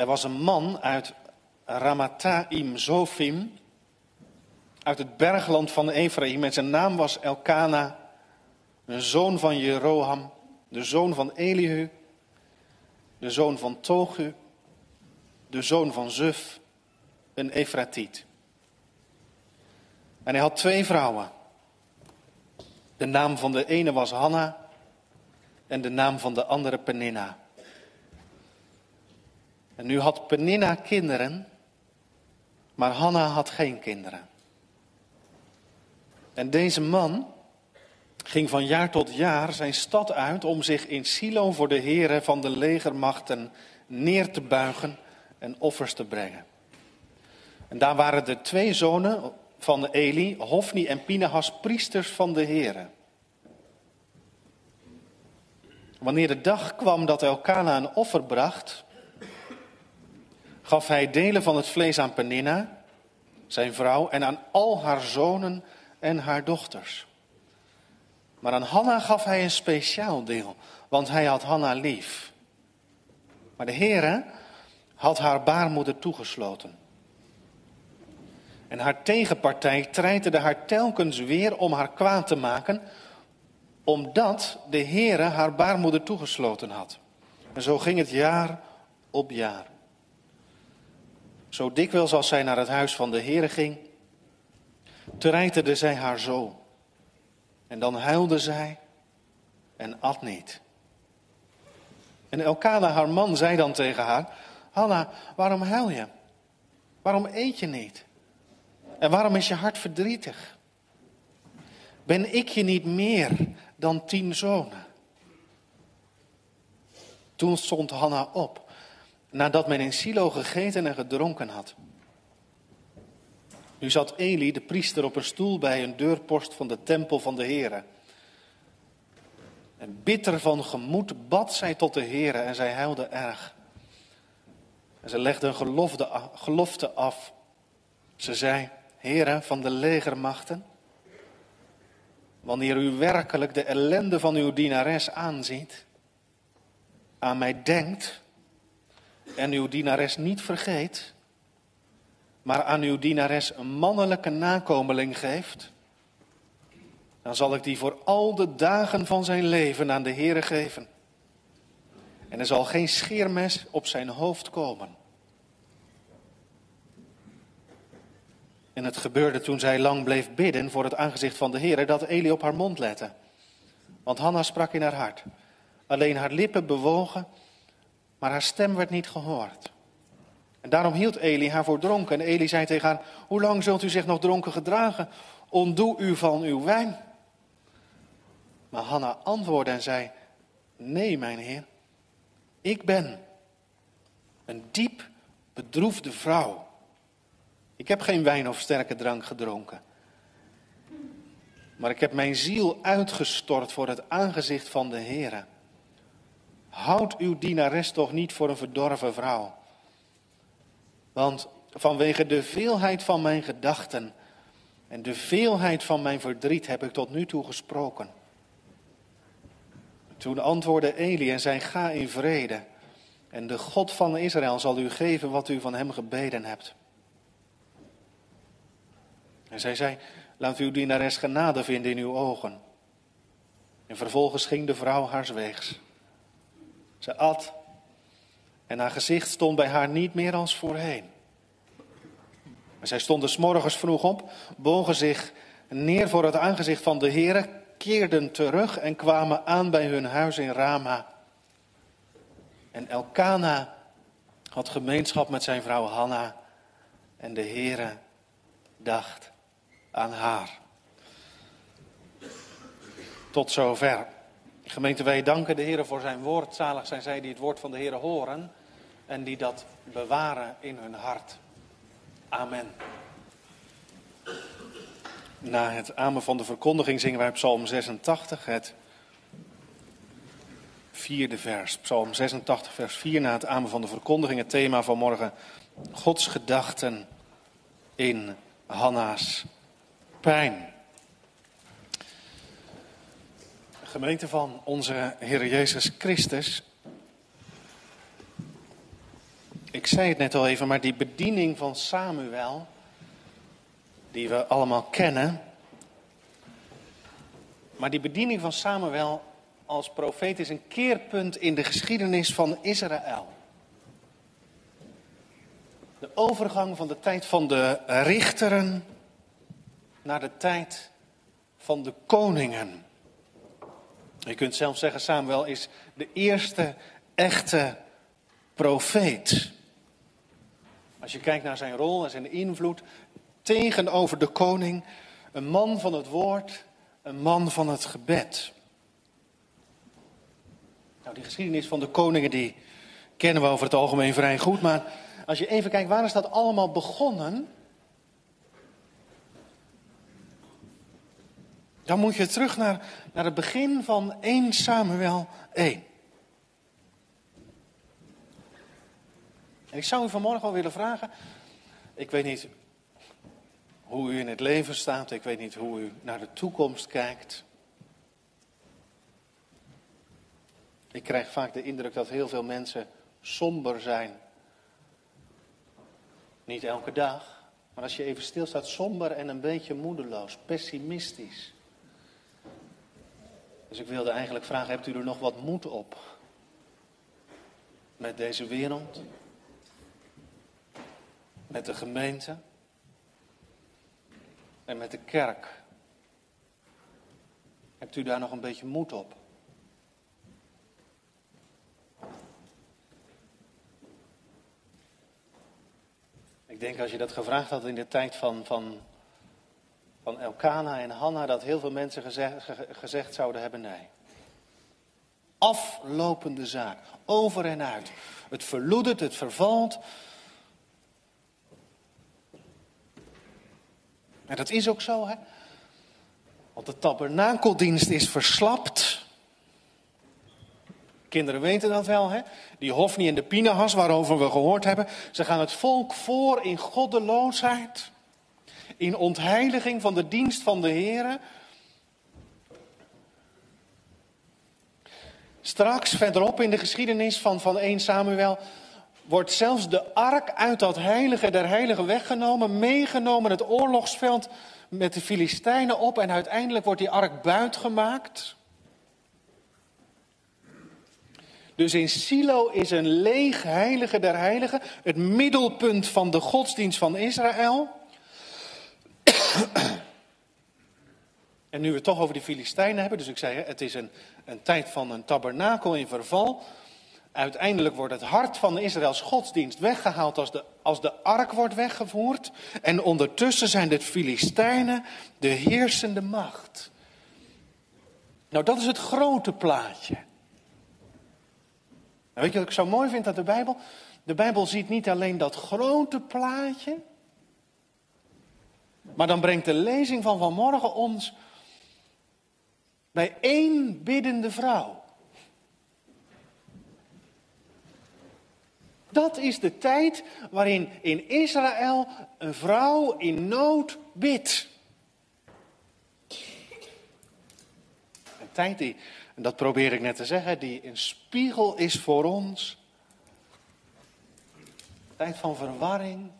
Er was een man uit Ramathaim Zofim, uit het bergland van Ephraim. En zijn naam was Elkana, een zoon van Jeroham, de zoon van Elihu, de zoon van Togu, de zoon van Zuf, een Efratiet. En hij had twee vrouwen. De naam van de ene was Hanna en de naam van de andere Peninna. En nu had Peninna kinderen, maar Hanna had geen kinderen. En deze man ging van jaar tot jaar zijn stad uit om zich in Silo voor de heren van de legermachten neer te buigen en offers te brengen. En daar waren de twee zonen van Eli, Hofni en Pinehas, priesters van de heren. Wanneer de dag kwam dat Elkana een offer bracht, gaf hij delen van het vlees aan Peninna, zijn vrouw, en aan al haar zonen en haar dochters. Maar aan Hanna gaf hij een speciaal deel, want hij had Hanna lief. Maar de Heere had haar baarmoeder toegesloten. En haar tegenpartij treiterde haar telkens weer om haar kwaad te maken, omdat de Heere haar baarmoeder toegesloten had. En zo ging het jaar op jaar. Zo dikwijls als zij naar het huis van de Heere ging, treiterde zij haar zo. En dan huilde zij en at niet. En Elkana, haar man, zei dan tegen haar: Hanna, waarom huil je? Waarom eet je niet? En waarom is je hart verdrietig? Ben ik je niet meer dan tien zonen? Toen stond Hanna op, nadat men in Silo gegeten en gedronken had. Nu zat Eli, de priester, op een stoel bij een deurpost van de tempel van de Here. En bitter van gemoed bad zij tot de Here en zij huilde erg. En ze legde een gelofte, af. Ze zei, Here van de legermachten, wanneer u werkelijk de ellende van uw dienares aanziet, aan mij denkt en uw dienares niet vergeet, maar aan uw dienares een mannelijke nakomeling geeft, dan zal ik die voor al de dagen van zijn leven aan de Heere geven. En er zal geen scheermes op zijn hoofd komen. En het gebeurde toen zij lang bleef bidden voor het aangezicht van de Heer, dat Eli op haar mond lette. Want Hanna sprak in haar hart. Alleen haar lippen bewogen, maar haar stem werd niet gehoord. En daarom hield Eli haar voor dronken. En Eli zei tegen haar, hoe lang zult u zich nog dronken gedragen? Ontdoe u van uw wijn. Maar Hanna antwoordde en zei, nee mijn heer, ik ben een diep bedroefde vrouw. Ik heb geen wijn of sterke drank gedronken. Maar ik heb mijn ziel uitgestort voor het aangezicht van de Heere. Houd uw dienares toch niet voor een verdorven vrouw. Want vanwege de veelheid van mijn gedachten en de veelheid van mijn verdriet heb ik tot nu toe gesproken. Toen antwoordde Eli en zei: Ga in vrede. En de God van Israël zal u geven wat u van hem gebeden hebt. En zij zei, laat uw dienares genade vinden in uw ogen. En vervolgens ging de vrouw haar weegs. Ze at en haar gezicht stond bij haar niet meer als voorheen. Maar zij stonden s morgens vroeg op, bogen zich neer voor het aangezicht van de Heere, keerden terug en kwamen aan bij hun huis in Rama. En Elkana had gemeenschap met zijn vrouw Hanna en de Heere dacht aan haar. Tot zover. Gemeente, wij danken de Heer voor zijn woord. Zalig zijn zij die het woord van de Heer horen en die dat bewaren in hun hart. Amen. Na het amen van de verkondiging zingen wij Psalm 86, het vierde vers. Psalm 86, vers 4. Na het amen van de verkondiging, het thema van morgen: Gods gedachten in Hanna's pijn. Gemeente van onze Heer Jezus Christus. Ik zei het net al even, maar die bediening van Samuel, die we allemaal kennen. Maar die bediening van Samuel als profeet is een keerpunt in de geschiedenis van Israël. De overgang van de tijd van de richteren naar de tijd van de koningen. Je kunt zelf zeggen, Samuel is de eerste echte profeet. Als je kijkt naar zijn rol en zijn invloed tegenover de koning, een man van het woord, een man van het gebed. Nou, die geschiedenis van de koningen die kennen we over het algemeen vrij goed, maar als je even kijkt, waar is dat allemaal begonnen? Dan moet je terug naar, naar het begin van 1 Samuel 1. En ik zou u vanmorgen wel willen vragen. Ik weet niet hoe u in het leven staat. Ik weet niet hoe u naar de toekomst kijkt. Ik krijg vaak de indruk dat heel veel mensen somber zijn. Niet elke dag, maar als je even stilstaat, somber en een beetje moedeloos, pessimistisch. Dus ik wilde eigenlijk vragen, hebt u er nog wat moed op? Met deze wereld? Met de gemeente? En met de kerk? Hebt u daar nog een beetje moed op? Ik denk als je dat gevraagd had in de tijd van, van van Elkana en Hanna dat heel veel mensen gezegd, zouden hebben nee. Aflopende zaak, over en uit. Het verloedert, het vervalt. En dat is ook zo, hè? Want de tabernakeldienst is verslapt. Kinderen weten dat wel, hè? Die Hofni en de Pinahas, waarover we gehoord hebben. Ze gaan het volk voor in goddeloosheid in ontheiliging van de dienst van de Heer. Straks verderop in de geschiedenis van, van 1 Samuel wordt zelfs de ark uit dat heilige der heiligen weggenomen, meegenomen het oorlogsveld met de Filistijnen op en uiteindelijk wordt die ark buitgemaakt. Dus in Silo is een leeg heilige der heiligen, het middelpunt van de godsdienst van Israël. En nu we het toch over die Filistijnen hebben, dus ik zei, het is een, een tijd van een tabernakel in verval. Uiteindelijk wordt het hart van Israëls godsdienst weggehaald als de, als de ark wordt weggevoerd. En ondertussen zijn de Filistijnen de heersende macht. Nou, dat is het grote plaatje. Nou, weet je wat ik zo mooi vind aan de Bijbel? De Bijbel ziet niet alleen dat grote plaatje, maar dan brengt de lezing van vanmorgen ons bij één biddende vrouw. Dat is de tijd waarin in Israël een vrouw in nood bidt. Een tijd die, en dat probeer ik net te zeggen, die een spiegel is voor ons. Tijd van verwarring,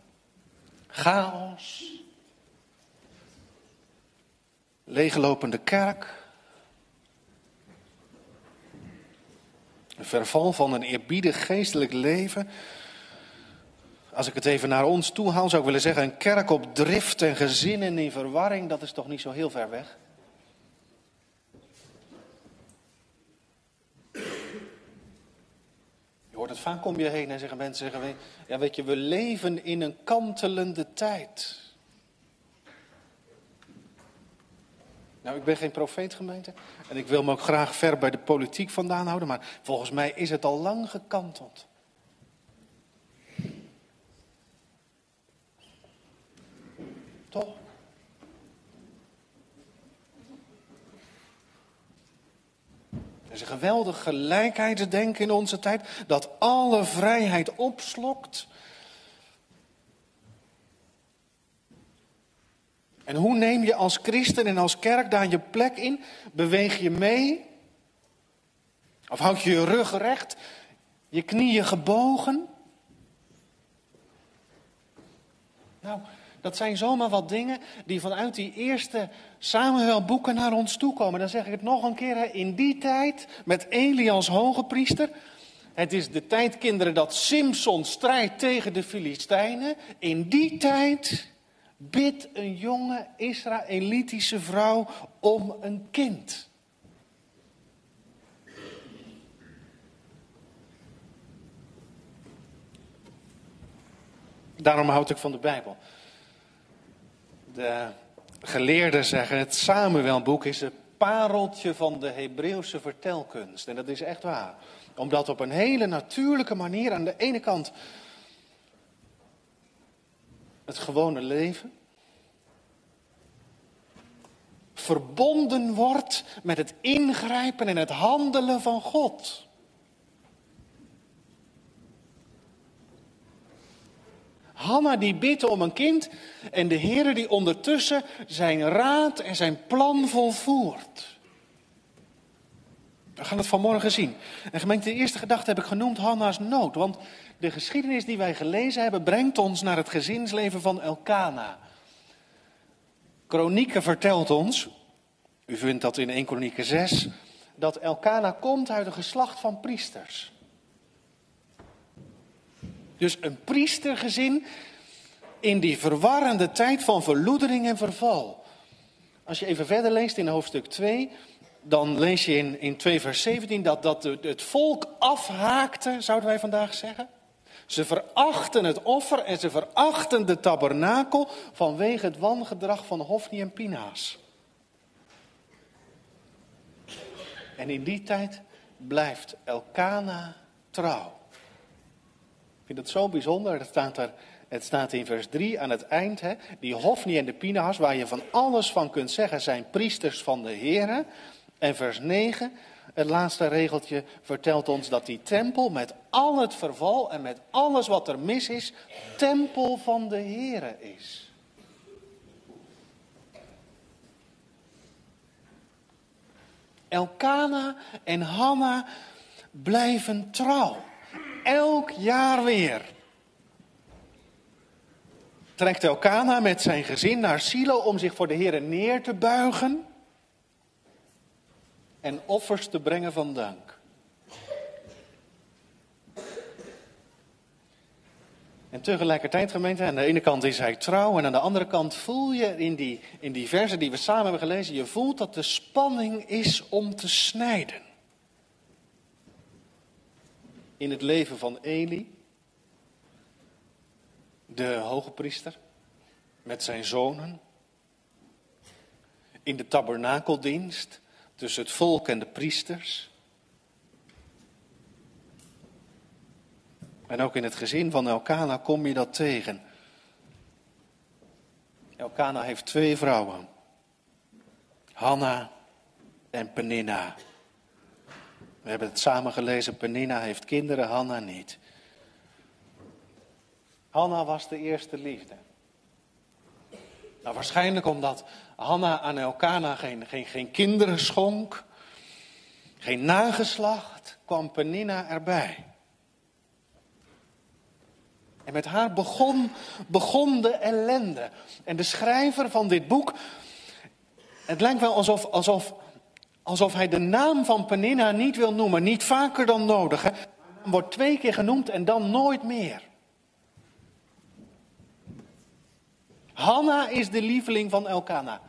chaos, leeglopende kerk. Een verval van een eerbiedig geestelijk leven. Als ik het even naar ons toe haal, zou ik willen zeggen: een kerk op drift en gezinnen in verwarring, dat is toch niet zo heel ver weg? Je hoort het vaak om je heen en zeggen mensen: zeggen, ja, weet je, we leven in een kantelende tijd. Nou, ik ben geen profeet gemeente en ik wil me ook graag ver bij de politiek vandaan houden, maar volgens mij is het al lang gekanteld. Toch? Er is een geweldig gelijkheidsdenken in onze tijd dat alle vrijheid opslokt En hoe neem je als christen en als kerk daar je plek in? Beweeg je mee? Of houd je je rug recht, je knieën gebogen? Nou, dat zijn zomaar wat dingen die vanuit die eerste Samuel-boeken naar ons toe komen. Dan zeg ik het nog een keer. In die tijd, met Eli als hoge priester. Het is de tijd, kinderen, dat Simson strijdt tegen de Filistijnen. In die tijd bidt een jonge Israëlitische vrouw om een kind. Daarom houd ik van de Bijbel. De geleerden zeggen, het Samuelboek is het pareltje van de Hebreeuwse vertelkunst. En dat is echt waar. Omdat op een hele natuurlijke manier aan de ene kant het gewone leven verbonden wordt met het ingrijpen en het handelen van God. Hanna die bidt om een kind en de Heer die ondertussen zijn raad en zijn plan volvoert. We gaan het vanmorgen zien. En gemeente, de eerste gedachte heb ik genoemd Hanna's nood. Want de geschiedenis die wij gelezen hebben brengt ons naar het gezinsleven van Elkana. Kronieken vertelt ons, u vindt dat in 1 Kronieken 6, dat Elkana komt uit een geslacht van priesters. Dus een priestergezin in die verwarrende tijd van verloedering en verval. Als je even verder leest in hoofdstuk 2, dan lees je in, in 2 vers 17 dat, dat het volk afhaakte, zouden wij vandaag zeggen. Ze verachten het offer en ze verachten de tabernakel vanwege het wangedrag van Hofni en Pinaas. En in die tijd blijft Elkana trouw vind het zo bijzonder. Het staat, er, het staat in vers 3 aan het eind. Hè, die Hofni en de Pinahas, waar je van alles van kunt zeggen, zijn priesters van de Here. En vers 9, het laatste regeltje, vertelt ons dat die tempel met al het verval en met alles wat er mis is, tempel van de Here is. Elkana en Hanna blijven trouw. Elk jaar weer. Trekt Elkana met zijn gezin naar Silo om zich voor de Heer neer te buigen en offers te brengen van dank. En tegelijkertijd, gemeente, aan de ene kant is hij trouw en aan de andere kant voel je in die, in die versen die we samen hebben gelezen, je voelt dat de spanning is om te snijden in het leven van Eli, de hoge priester, met zijn zonen. In de tabernakeldienst tussen het volk en de priesters. En ook in het gezin van Elkana kom je dat tegen. Elkana heeft twee vrouwen. Hanna en Peninna. We hebben het samen gelezen. Penina heeft kinderen, Hanna niet. Hanna was de eerste liefde. Nou, waarschijnlijk omdat Hanna aan Elkana geen, geen, geen kinderen schonk, geen nageslacht, kwam Penina erbij. En met haar begon, begon de ellende. En de schrijver van dit boek, het lijkt wel alsof, alsof Alsof hij de naam van Peninna niet wil noemen, niet vaker dan nodig. Hè? Wordt twee keer genoemd en dan nooit meer. Hanna is de lieveling van Elkana.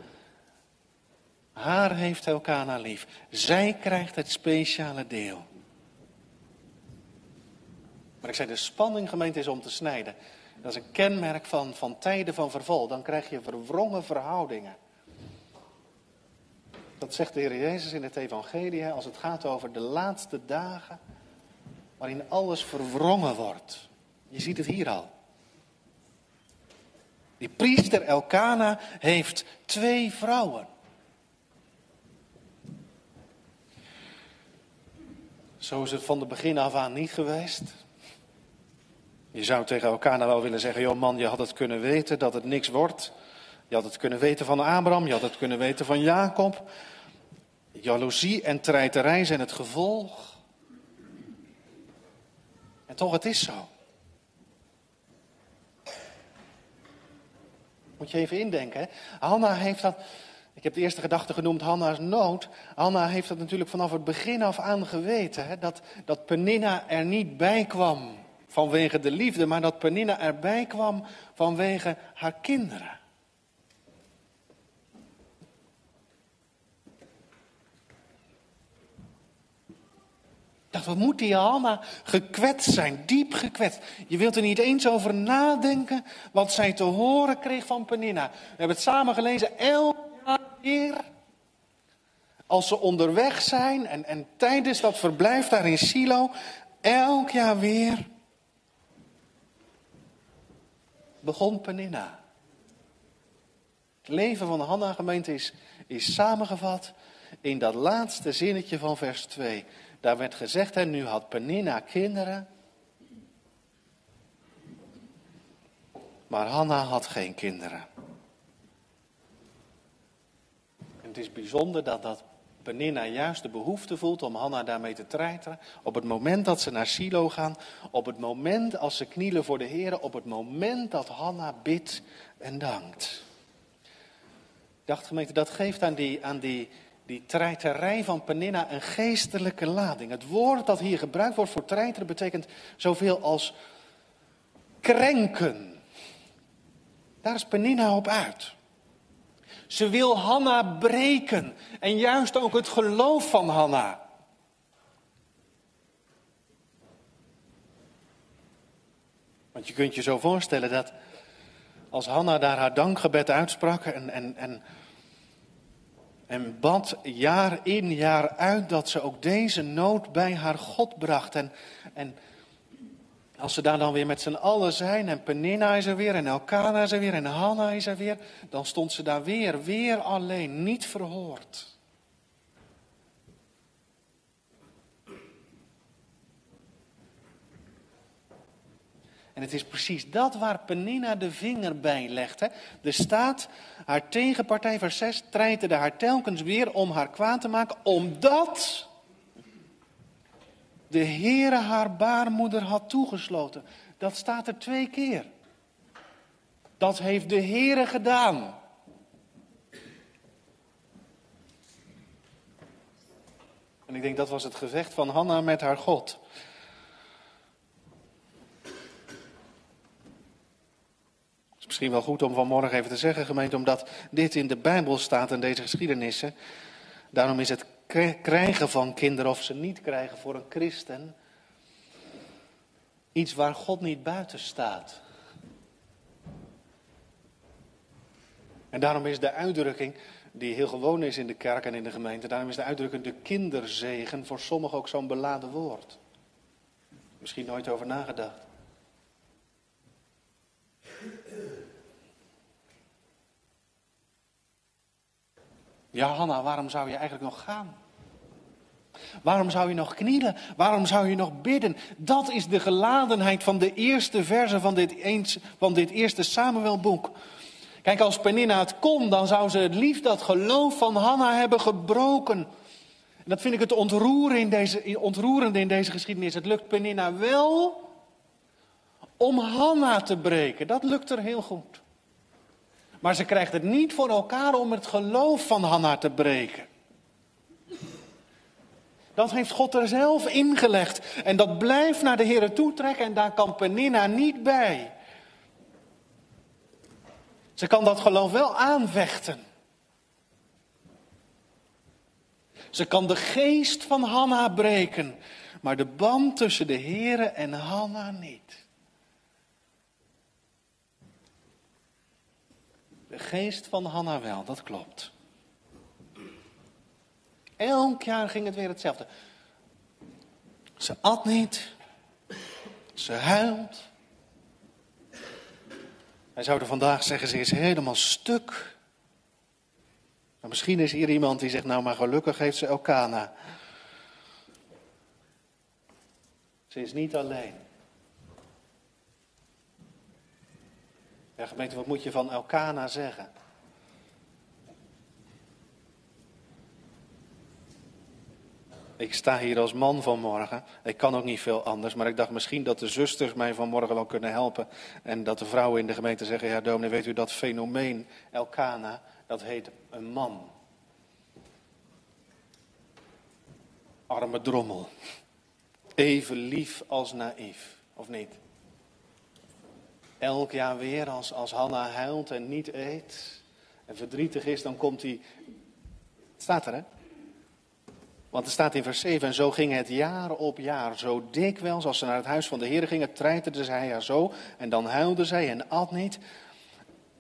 Haar heeft Elkana lief. Zij krijgt het speciale deel. Maar ik zei, de spanning gemeente is om te snijden. Dat is een kenmerk van, van tijden van verval. Dan krijg je verwrongen verhoudingen. Dat zegt de Heer Jezus in het Evangelie als het gaat over de laatste dagen waarin alles verwrongen wordt. Je ziet het hier al. Die priester Elkana heeft twee vrouwen. Zo is het van de begin af aan niet geweest. Je zou tegen Elkana wel willen zeggen: joh man, je had het kunnen weten dat het niks wordt. Je had het kunnen weten van Abraham, je had het kunnen weten van Jacob. Jaloezie en treiterij zijn het gevolg. En toch, het is zo. Moet je even indenken. Hanna heeft dat, ik heb de eerste gedachte genoemd, Hanna's nood. Hanna heeft dat natuurlijk vanaf het begin af aan geweten. Hè? Dat, dat Peninna er niet bij kwam vanwege de liefde, maar dat Peninna erbij kwam vanwege haar kinderen. Wat moet die Hanna gekwetst zijn, diep gekwetst. Je wilt er niet eens over nadenken wat zij te horen kreeg van Penina. We hebben het samen gelezen, elk jaar weer. Als ze onderweg zijn en, en tijdens dat verblijf daar in Silo, elk jaar weer begon Penina. Het leven van de Hanna-gemeente is, is samengevat in dat laatste zinnetje van vers 2. Daar werd gezegd, en nu had Penina kinderen. Maar Hanna had geen kinderen. En het is bijzonder dat, dat Penina juist de behoefte voelt om Hanna daarmee te treiteren. Op het moment dat ze naar Silo gaan, op het moment als ze knielen voor de Heer, op het moment dat Hanna bidt en dankt. Dacht gemeente, dat geeft aan die, aan die die treiterij van Peninna een geestelijke lading. Het woord dat hier gebruikt wordt voor treiteren betekent zoveel als krenken. Daar is Peninna op uit. Ze wil Hanna breken en juist ook het geloof van Hanna. Want je kunt je zo voorstellen dat als Hanna daar haar dankgebed uitsprak en, en, en en bad jaar in, jaar uit dat ze ook deze nood bij haar God bracht. En, en als ze daar dan weer met z'n allen zijn, en Peninna is er weer, en Elkana is er weer, en Hanna is er weer, dan stond ze daar weer, weer alleen, niet verhoord. En het is precies dat waar Penina de vinger bij legt. Hè. Er staat, haar tegenpartij, vers 6, treiterde haar telkens weer om haar kwaad te maken, omdat de Heere haar baarmoeder had toegesloten. Dat staat er twee keer. Dat heeft de Heere gedaan. En ik denk dat was het gevecht van Hanna met haar God. Misschien wel goed om vanmorgen even te zeggen, gemeente, omdat dit in de Bijbel staat en deze geschiedenissen. Daarom is het krijgen van kinderen of ze niet krijgen voor een christen iets waar God niet buiten staat. En daarom is de uitdrukking, die heel gewoon is in de kerk en in de gemeente, daarom is de uitdrukking de kinderzegen voor sommigen ook zo'n beladen woord. Misschien nooit over nagedacht. Ja, Hanna, waarom zou je eigenlijk nog gaan? Waarom zou je nog knielen? Waarom zou je nog bidden? Dat is de geladenheid van de eerste verse van dit, eens, van dit eerste Samuelboek. Kijk, als Peninna het kon, dan zou ze het liefst dat geloof van Hanna hebben gebroken. En dat vind ik het ontroerende in deze, ontroerende in deze geschiedenis. Het lukt Peninna wel om Hanna te breken. Dat lukt er heel goed. Maar ze krijgt het niet voor elkaar om het geloof van Hanna te breken. Dat heeft God er zelf ingelegd. En dat blijft naar de Heer toetrekken en daar kan Peninna niet bij. Ze kan dat geloof wel aanvechten. Ze kan de geest van Hanna breken, maar de band tussen de Heer en Hanna niet. De geest van Hanna wel, dat klopt. Elk jaar ging het weer hetzelfde. Ze at niet. Ze huilt. Wij zouden vandaag zeggen, ze is helemaal stuk. Maar misschien is hier iemand die zegt, nou maar gelukkig heeft ze Elkana. Ze is niet alleen. Ja, gemeente, wat moet je van Elkana zeggen? Ik sta hier als man vanmorgen. Ik kan ook niet veel anders, maar ik dacht misschien dat de zusters mij vanmorgen wel kunnen helpen. En dat de vrouwen in de gemeente zeggen, ja dominee, weet u dat fenomeen Elkana, dat heet een man. Arme drommel. Even lief als naïef, of niet? Elk jaar weer als, als Hanna huilt en niet eet en verdrietig is, dan komt hij. Het staat er, hè? Want er staat in vers 7, en zo ging het jaar op jaar. Zo dikwijls als ze naar het huis van de Heer gingen, treiterde zij haar zo. En dan huilde zij en at niet.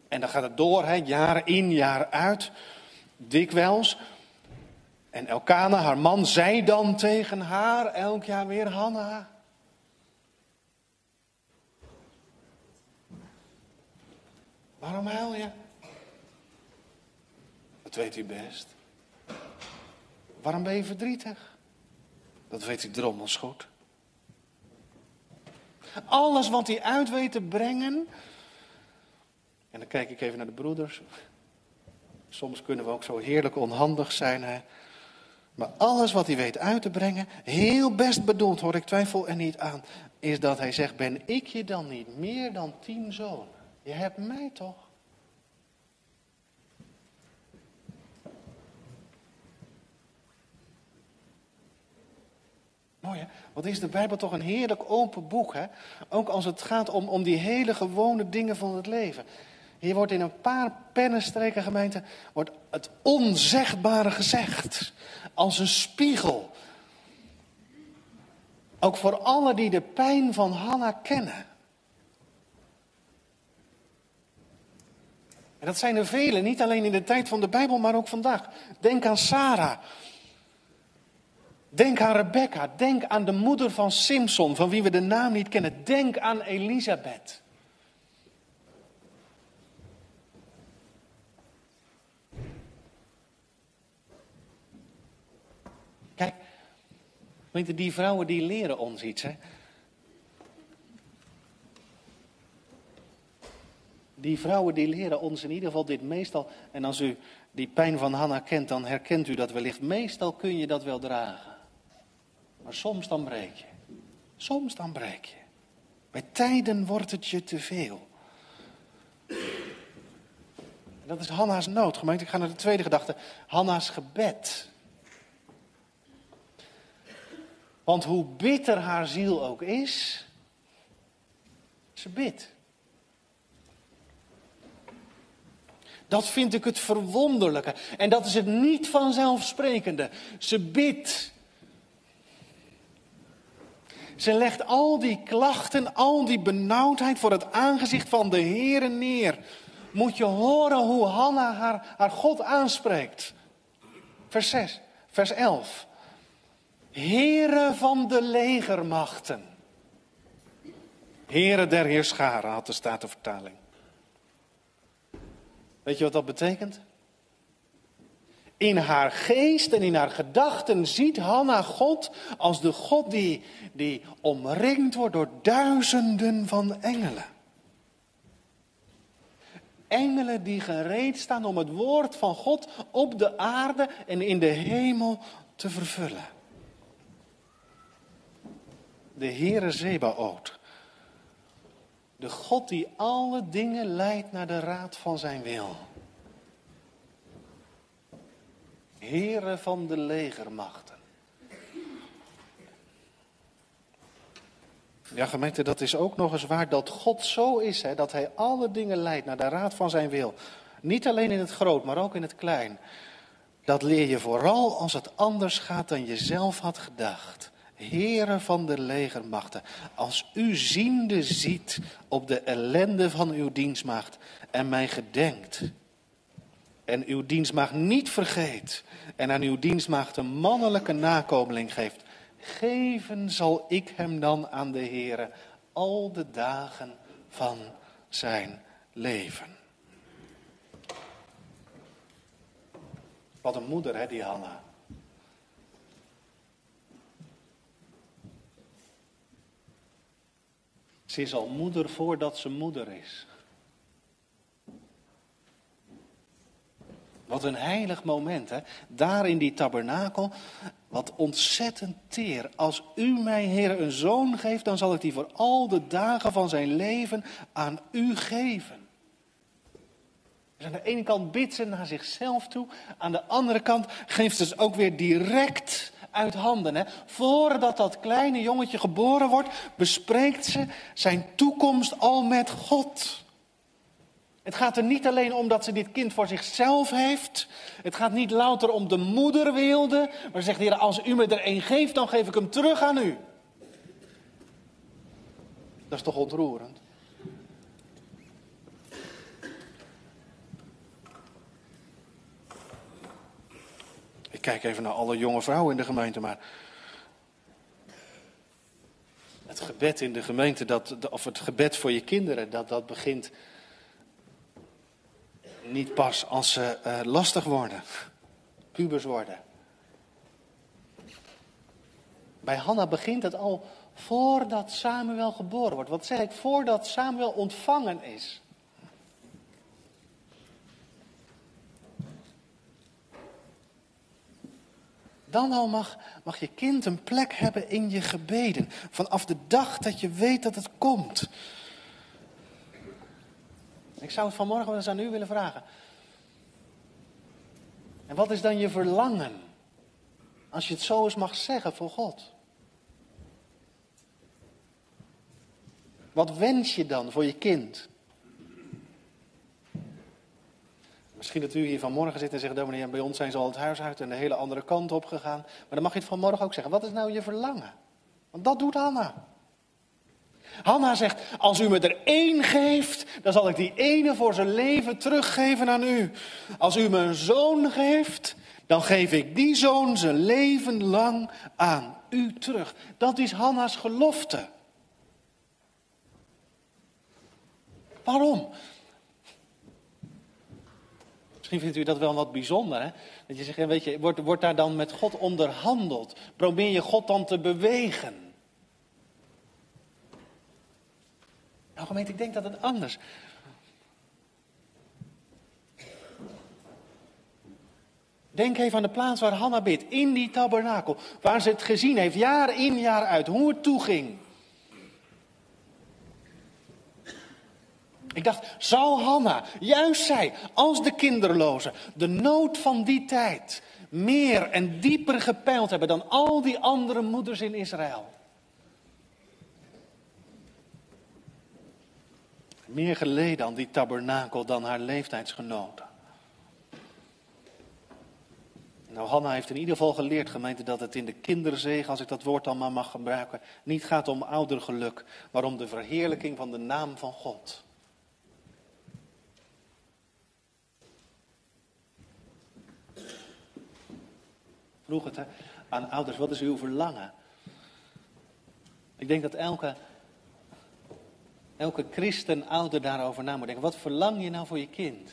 En dan gaat het door, hè, jaar in, jaar uit. Dikwijls. En Elkana, haar man, zei dan tegen haar elk jaar weer, Hanna. Waarom huil je? Dat weet u best. Waarom ben je verdrietig? Dat weet u drommels goed. Alles wat hij uit weet te brengen. En dan kijk ik even naar de broeders. Soms kunnen we ook zo heerlijk onhandig zijn. Hè? Maar alles wat hij weet uit te brengen, heel best bedoeld, hoor ik twijfel er niet aan, is dat hij zegt: Ben ik je dan niet meer dan tien zonen? Je hebt mij toch? Mooi hè? Wat is de Bijbel toch een heerlijk open boek hè? Ook als het gaat om, om die hele gewone dingen van het leven. Hier wordt in een paar pennenstreken gemeente wordt het onzegbare gezegd. Als een spiegel. Ook voor allen die de pijn van Hanna kennen. En dat zijn er velen, niet alleen in de tijd van de Bijbel, maar ook vandaag. Denk aan Sarah. Denk aan Rebecca. Denk aan de moeder van Simpson, van wie we de naam niet kennen. Denk aan Elisabeth. Kijk, die vrouwen die leren ons iets. Hè? Die vrouwen die leren ons in ieder geval dit meestal. En als u die pijn van Hanna kent, dan herkent u dat wellicht. Meestal kun je dat wel dragen. Maar soms dan breek je. Soms dan breek je. Bij tijden wordt het je te veel. dat is Hanna's nood. Gemeente, ik ga naar de tweede gedachte. Hanna's gebed. Want hoe bitter haar ziel ook is, ze bidt. Dat vind ik het verwonderlijke. En dat is het niet vanzelfsprekende. Ze bidt. Ze legt al die klachten, al die benauwdheid voor het aangezicht van de Heere neer. Moet je horen hoe Hanna haar, haar God aanspreekt. Vers 6, vers 11. Heren van de legermachten. Heren der Heerscharen had de Statenvertaling. Weet je wat dat betekent? In haar geest en in haar gedachten ziet Hanna God als de God die, die omringd wordt door duizenden van engelen. Engelen die gereed staan om het woord van God op de aarde en in de hemel te vervullen. De Heere Zebaoot. De God die alle dingen leidt naar de raad van zijn wil. Heren van de legermachten. Ja, gemeente, dat is ook nog eens waar dat God zo is, hè, dat Hij alle dingen leidt naar de raad van zijn wil. Niet alleen in het groot, maar ook in het klein. Dat leer je vooral als het anders gaat dan je zelf had gedacht. Heren van de legermachten, als u ziende ziet op de ellende van uw dienstmaagd en mij gedenkt en uw dienstmaagd niet vergeet en aan uw dienstmaagd een mannelijke nakomeling geeft, geven zal ik hem dan aan de Heere al de dagen van zijn leven. Wat een moeder, hè, die Hanna. Ze is al moeder voordat ze moeder is. Wat een heilig moment, hè? Daar in die tabernakel. Wat ontzettend teer. Als u mij, Heer, een zoon geeft, dan zal ik die voor al de dagen van zijn leven aan u geven. Dus aan de ene kant bidt ze naar zichzelf toe, aan de andere kant geeft ze het ook weer direct uit handen. Voordat dat kleine jongetje geboren wordt, bespreekt ze zijn toekomst al met God. Het gaat er niet alleen om dat ze dit kind voor zichzelf heeft. Het gaat niet louter om de moederweelde. Maar zegt de Heer, als u me er een geeft, dan geef ik hem terug aan u. Dat is toch ontroerend? Ik kijk even naar alle jonge vrouwen in de gemeente, maar het gebed in de gemeente, dat, of het gebed voor je kinderen, dat, dat begint niet pas als ze uh, lastig worden, pubers worden. Bij Hanna begint het al voordat Samuel geboren wordt. Wat zeg ik? Voordat Samuel ontvangen is. Dan al mag, mag je kind een plek hebben in je gebeden. Vanaf de dag dat je weet dat het komt. Ik zou het vanmorgen eens aan u willen vragen. En wat is dan je verlangen? Als je het zo eens mag zeggen voor God. Wat wens je dan voor je kind? Misschien dat u hier vanmorgen zit en zegt, dominee, bij ons zijn ze al het huis uit en de hele andere kant op gegaan. Maar dan mag je het vanmorgen ook zeggen. Wat is nou je verlangen? Want dat doet Hanna. Hanna zegt, als u me er één geeft, dan zal ik die ene voor zijn leven teruggeven aan u. Als u me een zoon geeft, dan geef ik die zoon zijn leven lang aan u terug. Dat is Hanna's gelofte. Waarom? Misschien vindt u dat wel wat bijzonder, hè? Dat je zegt, weet je, wordt, daar dan met God onderhandeld? Probeer je God dan te bewegen? Nou gemeente, ik denk dat het anders. Denk even aan de plaats waar Hanna bidt, in die tabernakel. Waar ze het gezien heeft, jaar in jaar uit, hoe het toeging. Ik dacht, zal Hanna, juist zij, als de kinderloze, de nood van die tijd meer en dieper gepeild hebben dan al die andere moeders in Israël? Meer geleden aan die tabernakel dan haar leeftijdsgenoten. Nou, Hanna heeft in ieder geval geleerd, gemeente, dat het in de kinderzegen, als ik dat woord dan maar mag gebruiken, niet gaat om oudergeluk, maar om de verheerlijking van de naam van God. Vroeg het aan ouders, wat is uw verlangen? Ik denk dat elke elke christen ouder daarover na moet denken. Wat verlang je nou voor je kind?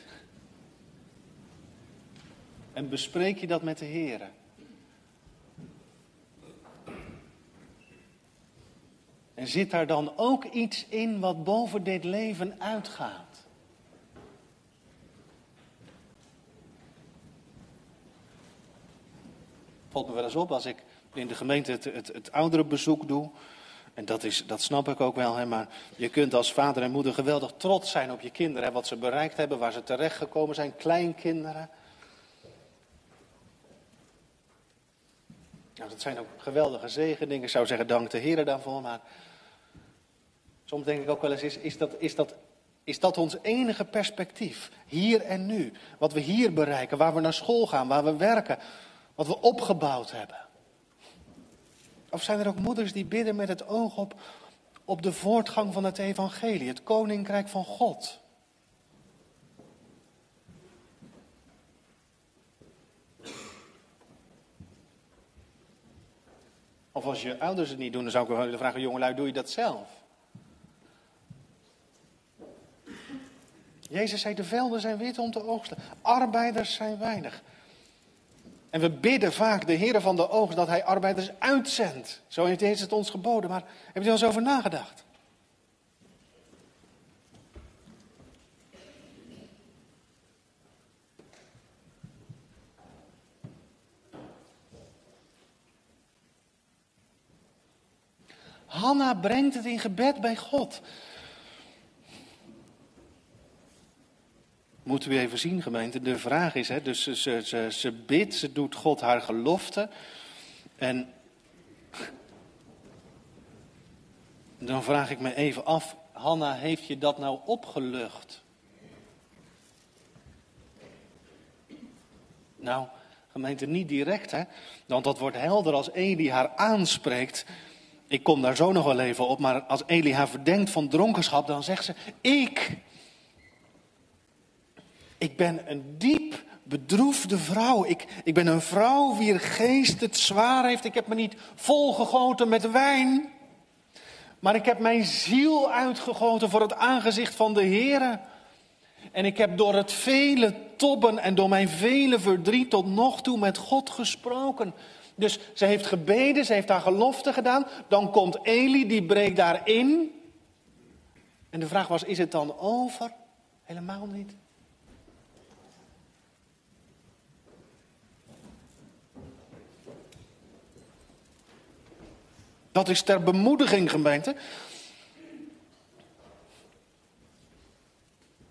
En bespreek je dat met de Heer. En zit daar dan ook iets in wat boven dit leven uitgaat? Valt me wel eens op als ik in de gemeente het, het, het oudere bezoek doe. En dat, is, dat snap ik ook wel, hè, maar je kunt als vader en moeder geweldig trots zijn op je kinderen. Hè, wat ze bereikt hebben, waar ze terechtgekomen zijn, kleinkinderen. Nou, dat zijn ook geweldige zegeningen. Ik zou zeggen, dank de Heer daarvoor. Maar soms denk ik ook wel eens, is, is, dat, is, dat, is dat ons enige perspectief? Hier en nu. Wat we hier bereiken, waar we naar school gaan, waar we werken. Wat we opgebouwd hebben. Of zijn er ook moeders die bidden met het oog op, op de voortgang van het evangelie, het koninkrijk van God? Of als je ouders het niet doen, dan zou ik wel willen vragen, jongelui, doe je dat zelf? Jezus zei, de velden zijn wit om te oogsten, arbeiders zijn weinig. En we bidden vaak de Heer van de oogst dat hij arbeiders uitzendt. Zo heeft Jezus het ons geboden, maar heb je al eens over nagedacht? Hanna brengt het in gebed bij God. Moeten we even zien, gemeente. De vraag is, hè, dus ze, ze, ze bidt, ze doet God haar gelofte. En dan vraag ik me even af, Hanna, heeft je dat nou opgelucht? Nou, gemeente, niet direct, hè? Want dat wordt helder als Eli haar aanspreekt. Ik kom daar zo nog wel even op, maar als Eli haar verdenkt van dronkenschap, dan zegt ze: Ik. Ik ben een diep bedroefde vrouw. Ik, ik ben een vrouw wier geest het zwaar heeft. Ik heb me niet volgegoten met wijn. Maar ik heb mijn ziel uitgegoten voor het aangezicht van de Heer. En ik heb door het vele tobben en door mijn vele verdriet tot nog toe met God gesproken. Dus ze heeft gebeden, ze heeft haar gelofte gedaan. Dan komt Eli, die breekt daarin. En de vraag was, is het dan over? Helemaal niet. Dat is ter bemoediging, gemeente.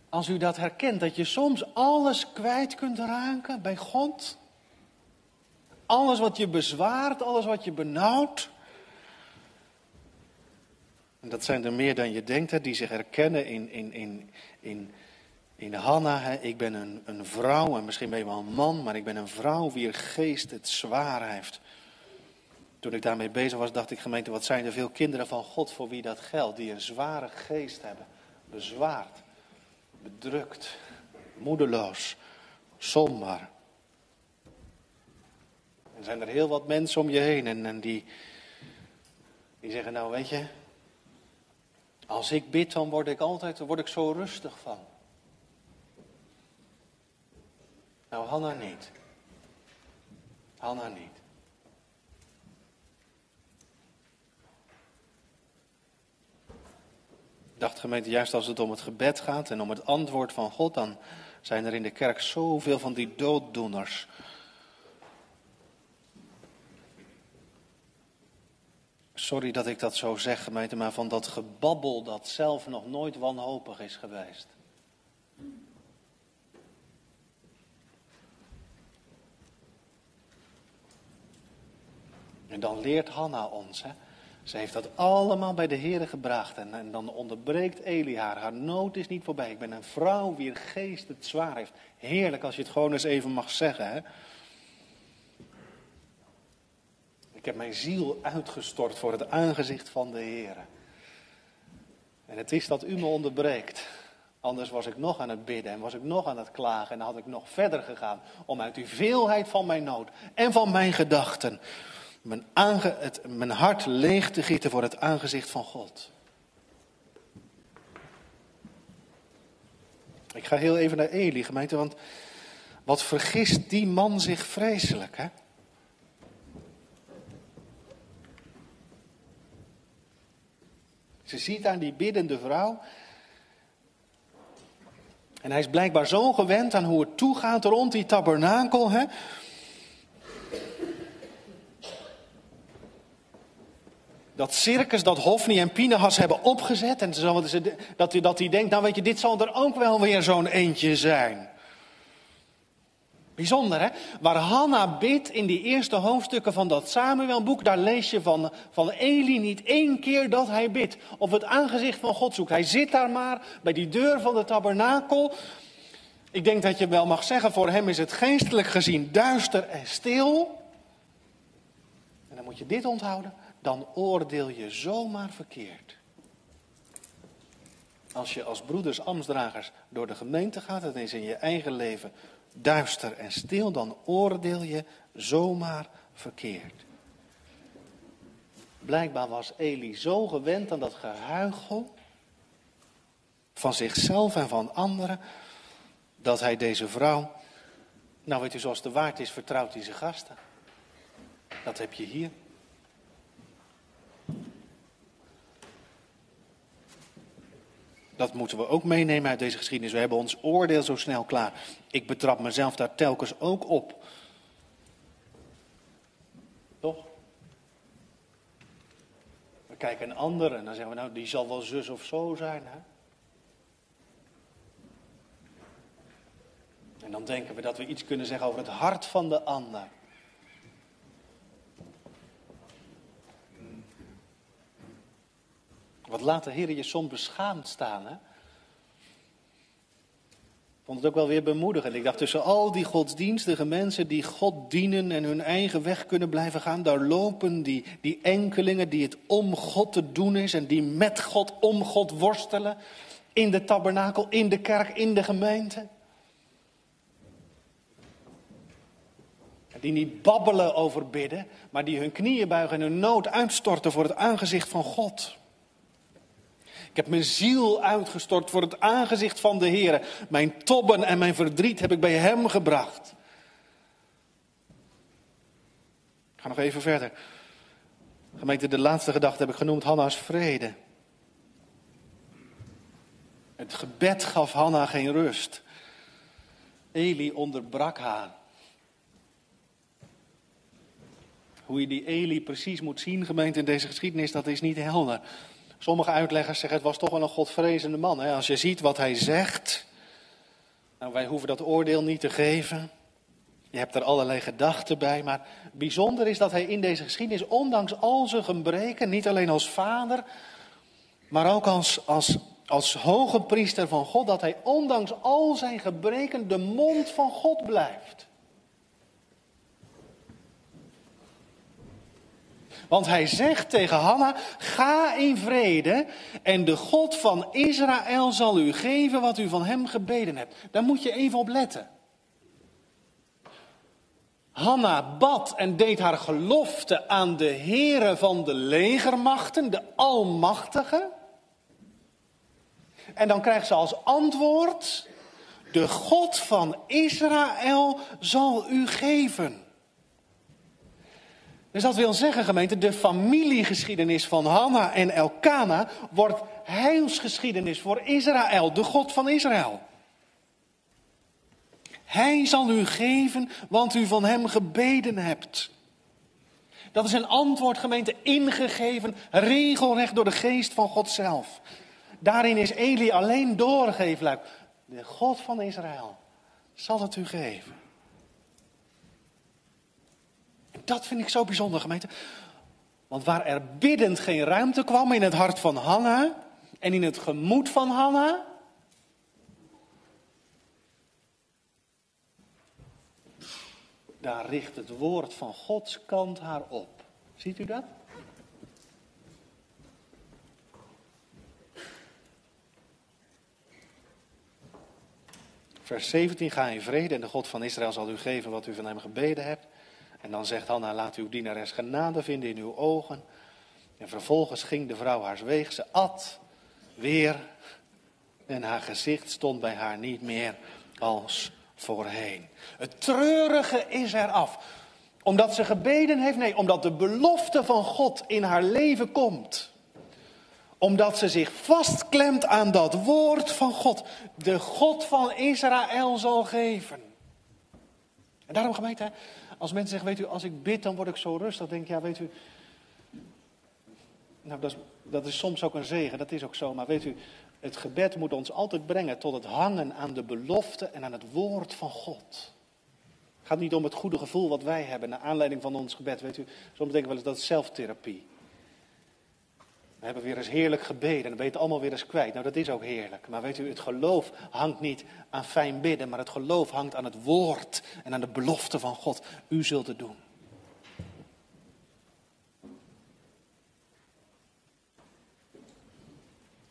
Als u dat herkent, dat je soms alles kwijt kunt raken bij God. Alles wat je bezwaart, alles wat je benauwt. En dat zijn er meer dan je denkt, hè, die zich herkennen in, in, in, in, in Hanna. Ik ben een, een vrouw, en misschien ben je wel een man, maar ik ben een vrouw wier geest het zwaar heeft. Toen ik daarmee bezig was, dacht ik, gemeente, wat zijn er veel kinderen van God voor wie dat geldt, die een zware geest hebben, bezwaard, bedrukt, moedeloos, somber. Er zijn er heel wat mensen om je heen en, en die, die zeggen, nou weet je, als ik bid, dan word ik altijd, word ik zo rustig van. Nou, Hanna niet. Hanna niet. Ik dacht gemeente, juist als het om het gebed gaat en om het antwoord van God, dan zijn er in de kerk zoveel van die dooddoeners. Sorry dat ik dat zo zeg, gemeente, maar van dat gebabbel dat zelf nog nooit wanhopig is geweest. En dan leert Hanna ons, hè. Ze heeft dat allemaal bij de Heer gebracht. En, en, dan onderbreekt Eli haar. Haar nood is niet voorbij. Ik ben een vrouw wier geest het zwaar heeft. Heerlijk als je het gewoon eens even mag zeggen. Hè? Ik heb mijn ziel uitgestort voor het aangezicht van de Heer. En het is dat u me onderbreekt. Anders was ik nog aan het bidden en was ik nog aan het klagen. En had ik nog verder gegaan om uit die veelheid van mijn nood en van mijn gedachten mijn, aange, het, hart leeg te gieten voor het aangezicht van God. Ik ga heel even naar Eli, gemeente, want wat vergist die man zich vreselijk, hè? Ze ziet aan die biddende vrouw. En hij is blijkbaar zo gewend aan hoe het toegaat rond die tabernakel. Hè? Dat circus dat Hofni en Pinehas hebben opgezet. En dat, dat hij denkt, nou weet je, dit zal er ook wel weer zo'n eentje zijn. Bijzonder hè? Waar Hanna bidt in die eerste hoofdstukken van dat Samuelboek, daar lees je van, van Eli niet één keer dat hij bidt. Of het aangezicht van God zoekt. Hij zit daar maar bij die deur van de tabernakel. Ik denk dat je wel mag zeggen, voor hem is het geestelijk gezien duister en stil. En dan moet je dit onthouden dan oordeel je zomaar verkeerd. Als je als broeders ambtsdragers door de gemeente gaat, het is in je eigen leven duister en stil, dan oordeel je zomaar verkeerd. Blijkbaar was Eli zo gewend aan dat gehuichel van zichzelf en van anderen, dat hij deze vrouw, nou weet u zoals de waard is, vertrouwt hij zijn gasten. Dat heb je hier. Dat moeten we ook meenemen uit deze geschiedenis. We hebben ons oordeel zo snel klaar. Ik betrap mezelf daar telkens ook op. Toch? We kijken een ander en dan zeggen we, nou, die zal wel zus of zo zijn. Hè? En dan denken we dat we iets kunnen zeggen over het hart van de ander. Wat laat de Heer je soms beschaamd staan, hè? Ik vond het ook wel weer bemoedigend. Ik dacht, tussen al die godsdienstige mensen die God dienen en hun eigen weg kunnen blijven gaan, daar lopen die, die enkelingen die het om God te doen is en die met God, om God worstelen. In de tabernakel, in de kerk, in de gemeente. Die niet babbelen over bidden, maar die hun knieën buigen en hun nood uitstorten voor het aangezicht van God. Ik heb mijn ziel uitgestort voor het aangezicht van de Heer. Mijn tobben en mijn verdriet heb ik bij Hem gebracht. Ik ga nog even verder. Gemeente, de laatste gedachte heb ik genoemd Hanna's vrede. Het gebed gaf Hanna geen rust. Eli onderbrak haar. Hoe je die Eli precies moet zien, gemeente, in deze geschiedenis, dat is niet helder. Sommige uitleggers zeggen het was toch wel een godvrezende man. Hè? Als je ziet wat hij zegt. Nou, wij hoeven dat oordeel niet te geven. Je hebt er allerlei gedachten bij. Maar bijzonder is dat hij in deze geschiedenis, ondanks al zijn gebreken, niet alleen als vader, maar ook als, als, als hoge priester van God, dat hij ondanks al zijn gebreken de mond van God blijft. Want hij zegt tegen Hanna: Ga in vrede en de God van Israël zal u geven wat u van hem gebeden hebt. Daar moet je even op letten. Hanna bad en deed haar gelofte aan de Heere van de legermachten, de Almachtige. En dan krijgt ze als antwoord: De God van Israël zal u geven. Dus dat wil zeggen, gemeente, de familiegeschiedenis van Hanna en Elkana wordt heilsgeschiedenis voor Israël, de God van Israël. Hij zal u geven, want u van hem gebeden hebt. Dat is een antwoord, gemeente, ingegeven, regelrecht door de geest van God zelf. Daarin is Eli alleen doorgegeven. De God van Israël zal het u geven. Dat vind ik zo bijzonder, gemeente. Want waar er biddend geen ruimte kwam in het hart van Hanna en in het gemoed van Hanna. Daar richt het woord van Gods kant haar op. Ziet u dat? Vers 17, ga in vrede en de God van Israël zal u geven wat u van hem gebeden hebt. En dan zegt Hanna, laat uw dienares genade vinden in uw ogen. En vervolgens ging de vrouw haar weeg. Ze at weer. En haar gezicht stond bij haar niet meer als voorheen. Het treurige is eraf. Omdat ze gebeden heeft? Nee, omdat de belofte van God in haar leven komt. Omdat ze zich vastklemt aan dat woord van God. De God van Israël zal geven. En daarom gemeente, als mensen zeggen, weet u, als ik bid, dan word ik zo rustig. denk ja, weet u. Nou, dat is, dat is soms ook een zegen, dat is ook zo. Maar weet u, het gebed moet ons altijd brengen tot het hangen aan de belofte en aan het woord van God. Het gaat niet om het goede gevoel wat wij hebben naar aanleiding van ons gebed. Weet u, soms denken we wel eens dat is zelftherapie. We hebben weer eens heerlijk gebeden en je het allemaal weer eens kwijt. Nou, dat is ook heerlijk. Maar weet u, het geloof hangt niet aan fijn bidden, maar het geloof hangt aan het woord en aan de belofte van God. U zult het doen.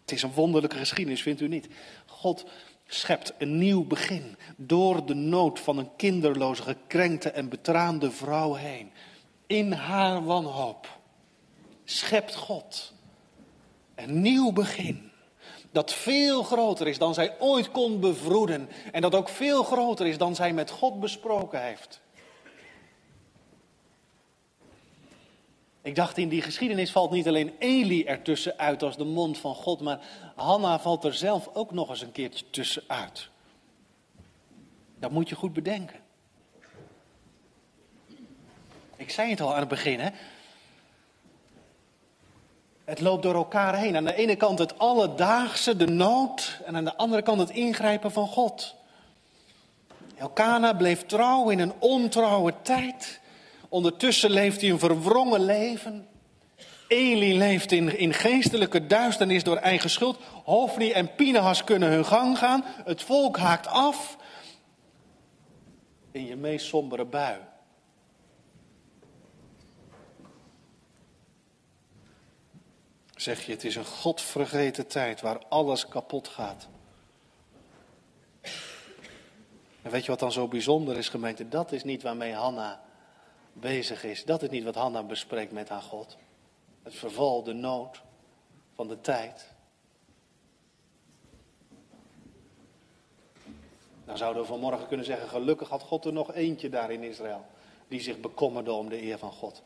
Het is een wonderlijke geschiedenis, vindt u niet? God schept een nieuw begin door de nood van een kinderloze, gekrenkte en betraande vrouw heen. In haar wanhoop schept God een nieuw begin. Dat veel groter is dan zij ooit kon bevroeden. En dat ook veel groter is dan zij met God besproken heeft. Ik dacht, in die geschiedenis valt niet alleen Eli ertussen uit als de mond van God, maar Hanna valt er zelf ook nog eens een keertje tussenuit. Dat moet je goed bedenken. Ik zei het al aan het begin, hè? Het loopt door elkaar heen. Aan de ene kant het alledaagse, de nood, en aan de andere kant het ingrijpen van God. Elkana bleef trouw in een ontrouwe tijd. Ondertussen leeft hij een verwrongen leven. Eli leeft in, in geestelijke duisternis door eigen schuld. Hofni en Pinehas kunnen hun gang gaan. Het volk haakt af. In je meest sombere bui. Zeg je, het is een godvergeten tijd waar alles kapot gaat. En weet je wat dan zo bijzonder is, gemeente? Dat is niet waarmee Hanna bezig is. Dat is niet wat Hanna bespreekt met haar God. Het verval, de nood van de tijd. Dan zouden we vanmorgen kunnen zeggen, gelukkig had God er nog eentje daar in Israël. Die zich bekommerde om de eer van God.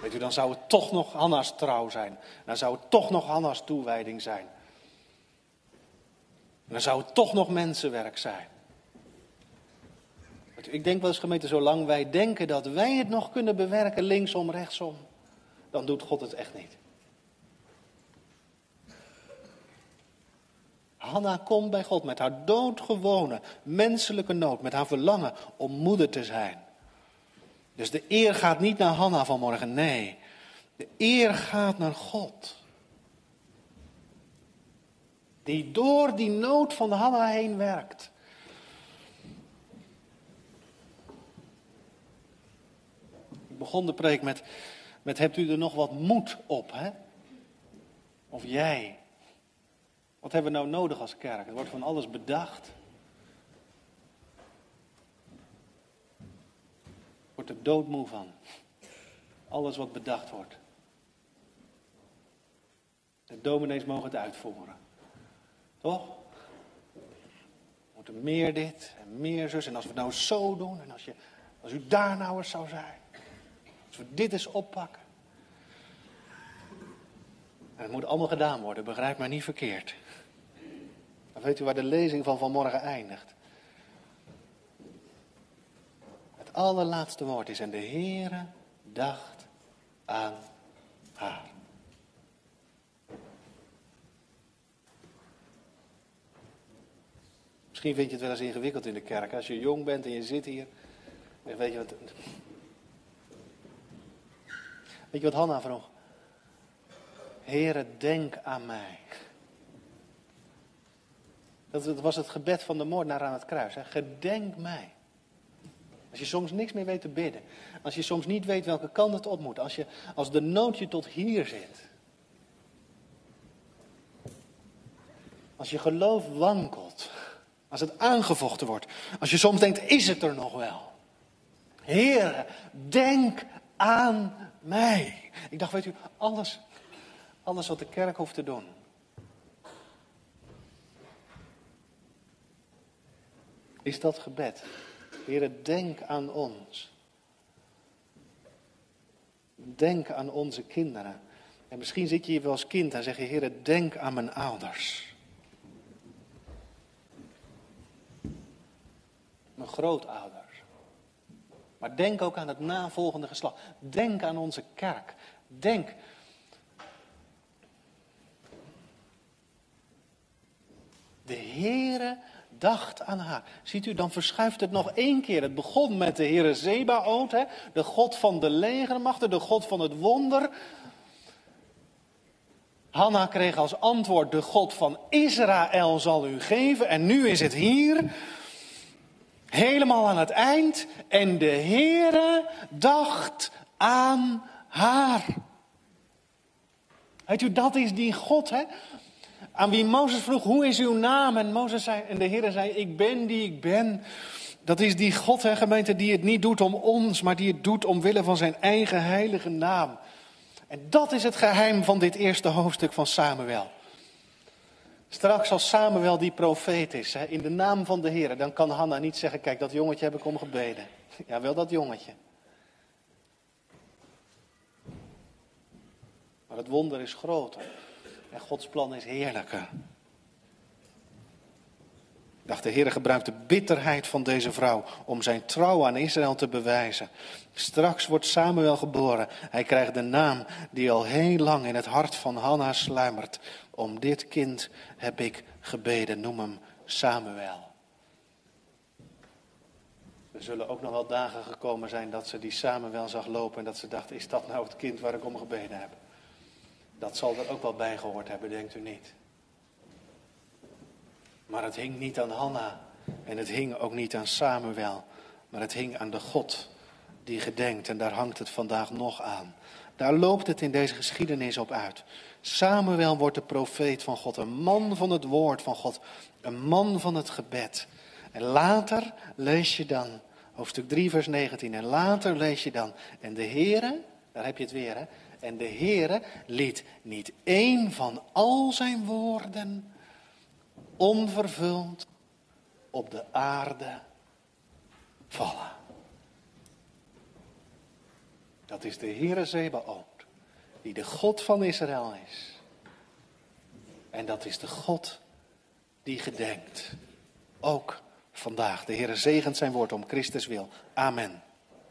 Weet u, dan zou het toch nog Hanna's trouw zijn. Dan zou het toch nog Hanna's toewijding zijn. dan zou het toch nog mensenwerk zijn. Ik denk wel eens gemeente, zolang wij denken dat wij het nog kunnen bewerken, linksom, rechtsom, dan doet God het echt niet. Hanna komt bij God met haar doodgewone menselijke nood, met haar verlangen om moeder te zijn. Dus de eer gaat niet naar Hanna vanmorgen, nee. De eer gaat naar God. Die door die nood van Hanna heen werkt. Ik begon de preek met, met hebt u er nog wat moed op, hè? Of jij. Wat hebben we nou nodig als kerk? Er wordt van alles bedacht. Wordt er doodmoe van. Alles wat bedacht wordt. De dominees mogen het uitvoeren. Toch? Moeten meer dit en meer zus. En als we het nou zo doen. En als, je, als u daar nou eens zou zijn. Als we dit eens oppakken. En het moet allemaal gedaan worden, begrijp mij niet verkeerd. Dan weet u waar de lezing van vanmorgen eindigt. Allerlaatste woord is. En de Heere dacht aan haar. Misschien vind je het wel eens ingewikkeld in de kerk. Als je jong bent en je zit hier. Weet je wat. Weet je wat Hanna vroeg? Heere, denk aan mij. Dat was het gebed van de moordenaar aan het kruis. Hè? Gedenk mij. Als je soms niks meer weet te bidden. Als je soms niet weet welke kant het op moet. Als, je, als de nood je tot hier zit. Als je geloof wankelt. Als het aangevochten wordt. Als je soms denkt, is het er nog wel? Heer, denk aan mij. Ik dacht, weet u, alles, alles wat de kerk hoeft te doen. Is dat gebed. Heere, denk aan ons. Denk aan onze kinderen. En misschien zit je hier wel als kind en zeg je, Heere, denk aan mijn ouders. Mijn grootouders. Maar denk ook aan het navolgende geslacht. Denk aan onze kerk. Denk. De Heere dacht aan haar. Ziet u, dan verschuift het nog één keer. Het begon met de Heere Zebaoot, hè, de God van de legermachten, de God van het wonder. Hanna kreeg als antwoord, de God van Israël zal u geven. En nu is het hier, helemaal aan het eind. En de Heere dacht aan haar. Weet u, dat is die God, hè? Aan wie Mozes vroeg, hoe is uw naam? En, Mozes zei, en de Heer zei, ik ben die ik ben. Dat is die God, hè, gemeente, die het niet doet om ons, maar die het doet omwille van zijn eigen heilige naam. En dat is het geheim van dit eerste hoofdstuk van Samuel. Straks als Samuel die profeet is, hè, in de naam van de Heer, dan kan Hanna niet zeggen, kijk, dat jongetje heb ik om gebeden. Ja, wel dat jongetje. Maar het wonder is groter. En Gods plan is heerlijker. dacht, de Heer gebruikt de bitterheid van deze vrouw om zijn trouw aan Israël te bewijzen. Straks wordt Samuel geboren. Hij krijgt de naam die al heel lang in het hart van Hanna sluimert. Om dit kind heb ik gebeden, noem hem Samuel. Er zullen ook nog wel dagen gekomen zijn dat ze die Samuel zag lopen en dat ze dacht, is dat nou het kind waar ik om gebeden heb? Dat zal er ook wel bij gehoord hebben, denkt u niet? Maar het hing niet aan Hanna en het hing ook niet aan Samuel, maar het hing aan de God die gedenkt en daar hangt het vandaag nog aan. Daar loopt het in deze geschiedenis op uit. Samuel wordt de profeet van God, een man van het woord van God, een man van het gebed. En later lees je dan, hoofdstuk 3, vers 19, en later lees je dan, en de Heere, daar heb je het weer, hè, en de Heere liet niet één van al zijn woorden onvervuld op de aarde vallen. Dat is de Heere Zebaoth, die de God van Israël is. En dat is de God die gedenkt. Ook vandaag. De Heere zegent zijn woord om Christus wil. Amen.